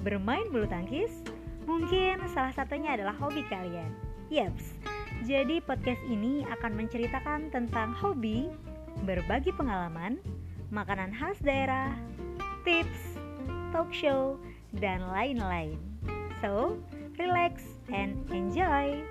Bermain bulu tangkis? Mungkin salah satunya adalah hobi kalian. Yaps, jadi podcast ini akan menceritakan tentang hobi, berbagi pengalaman, makanan khas daerah, tips, talk show, dan lain-lain. So, relax and enjoy.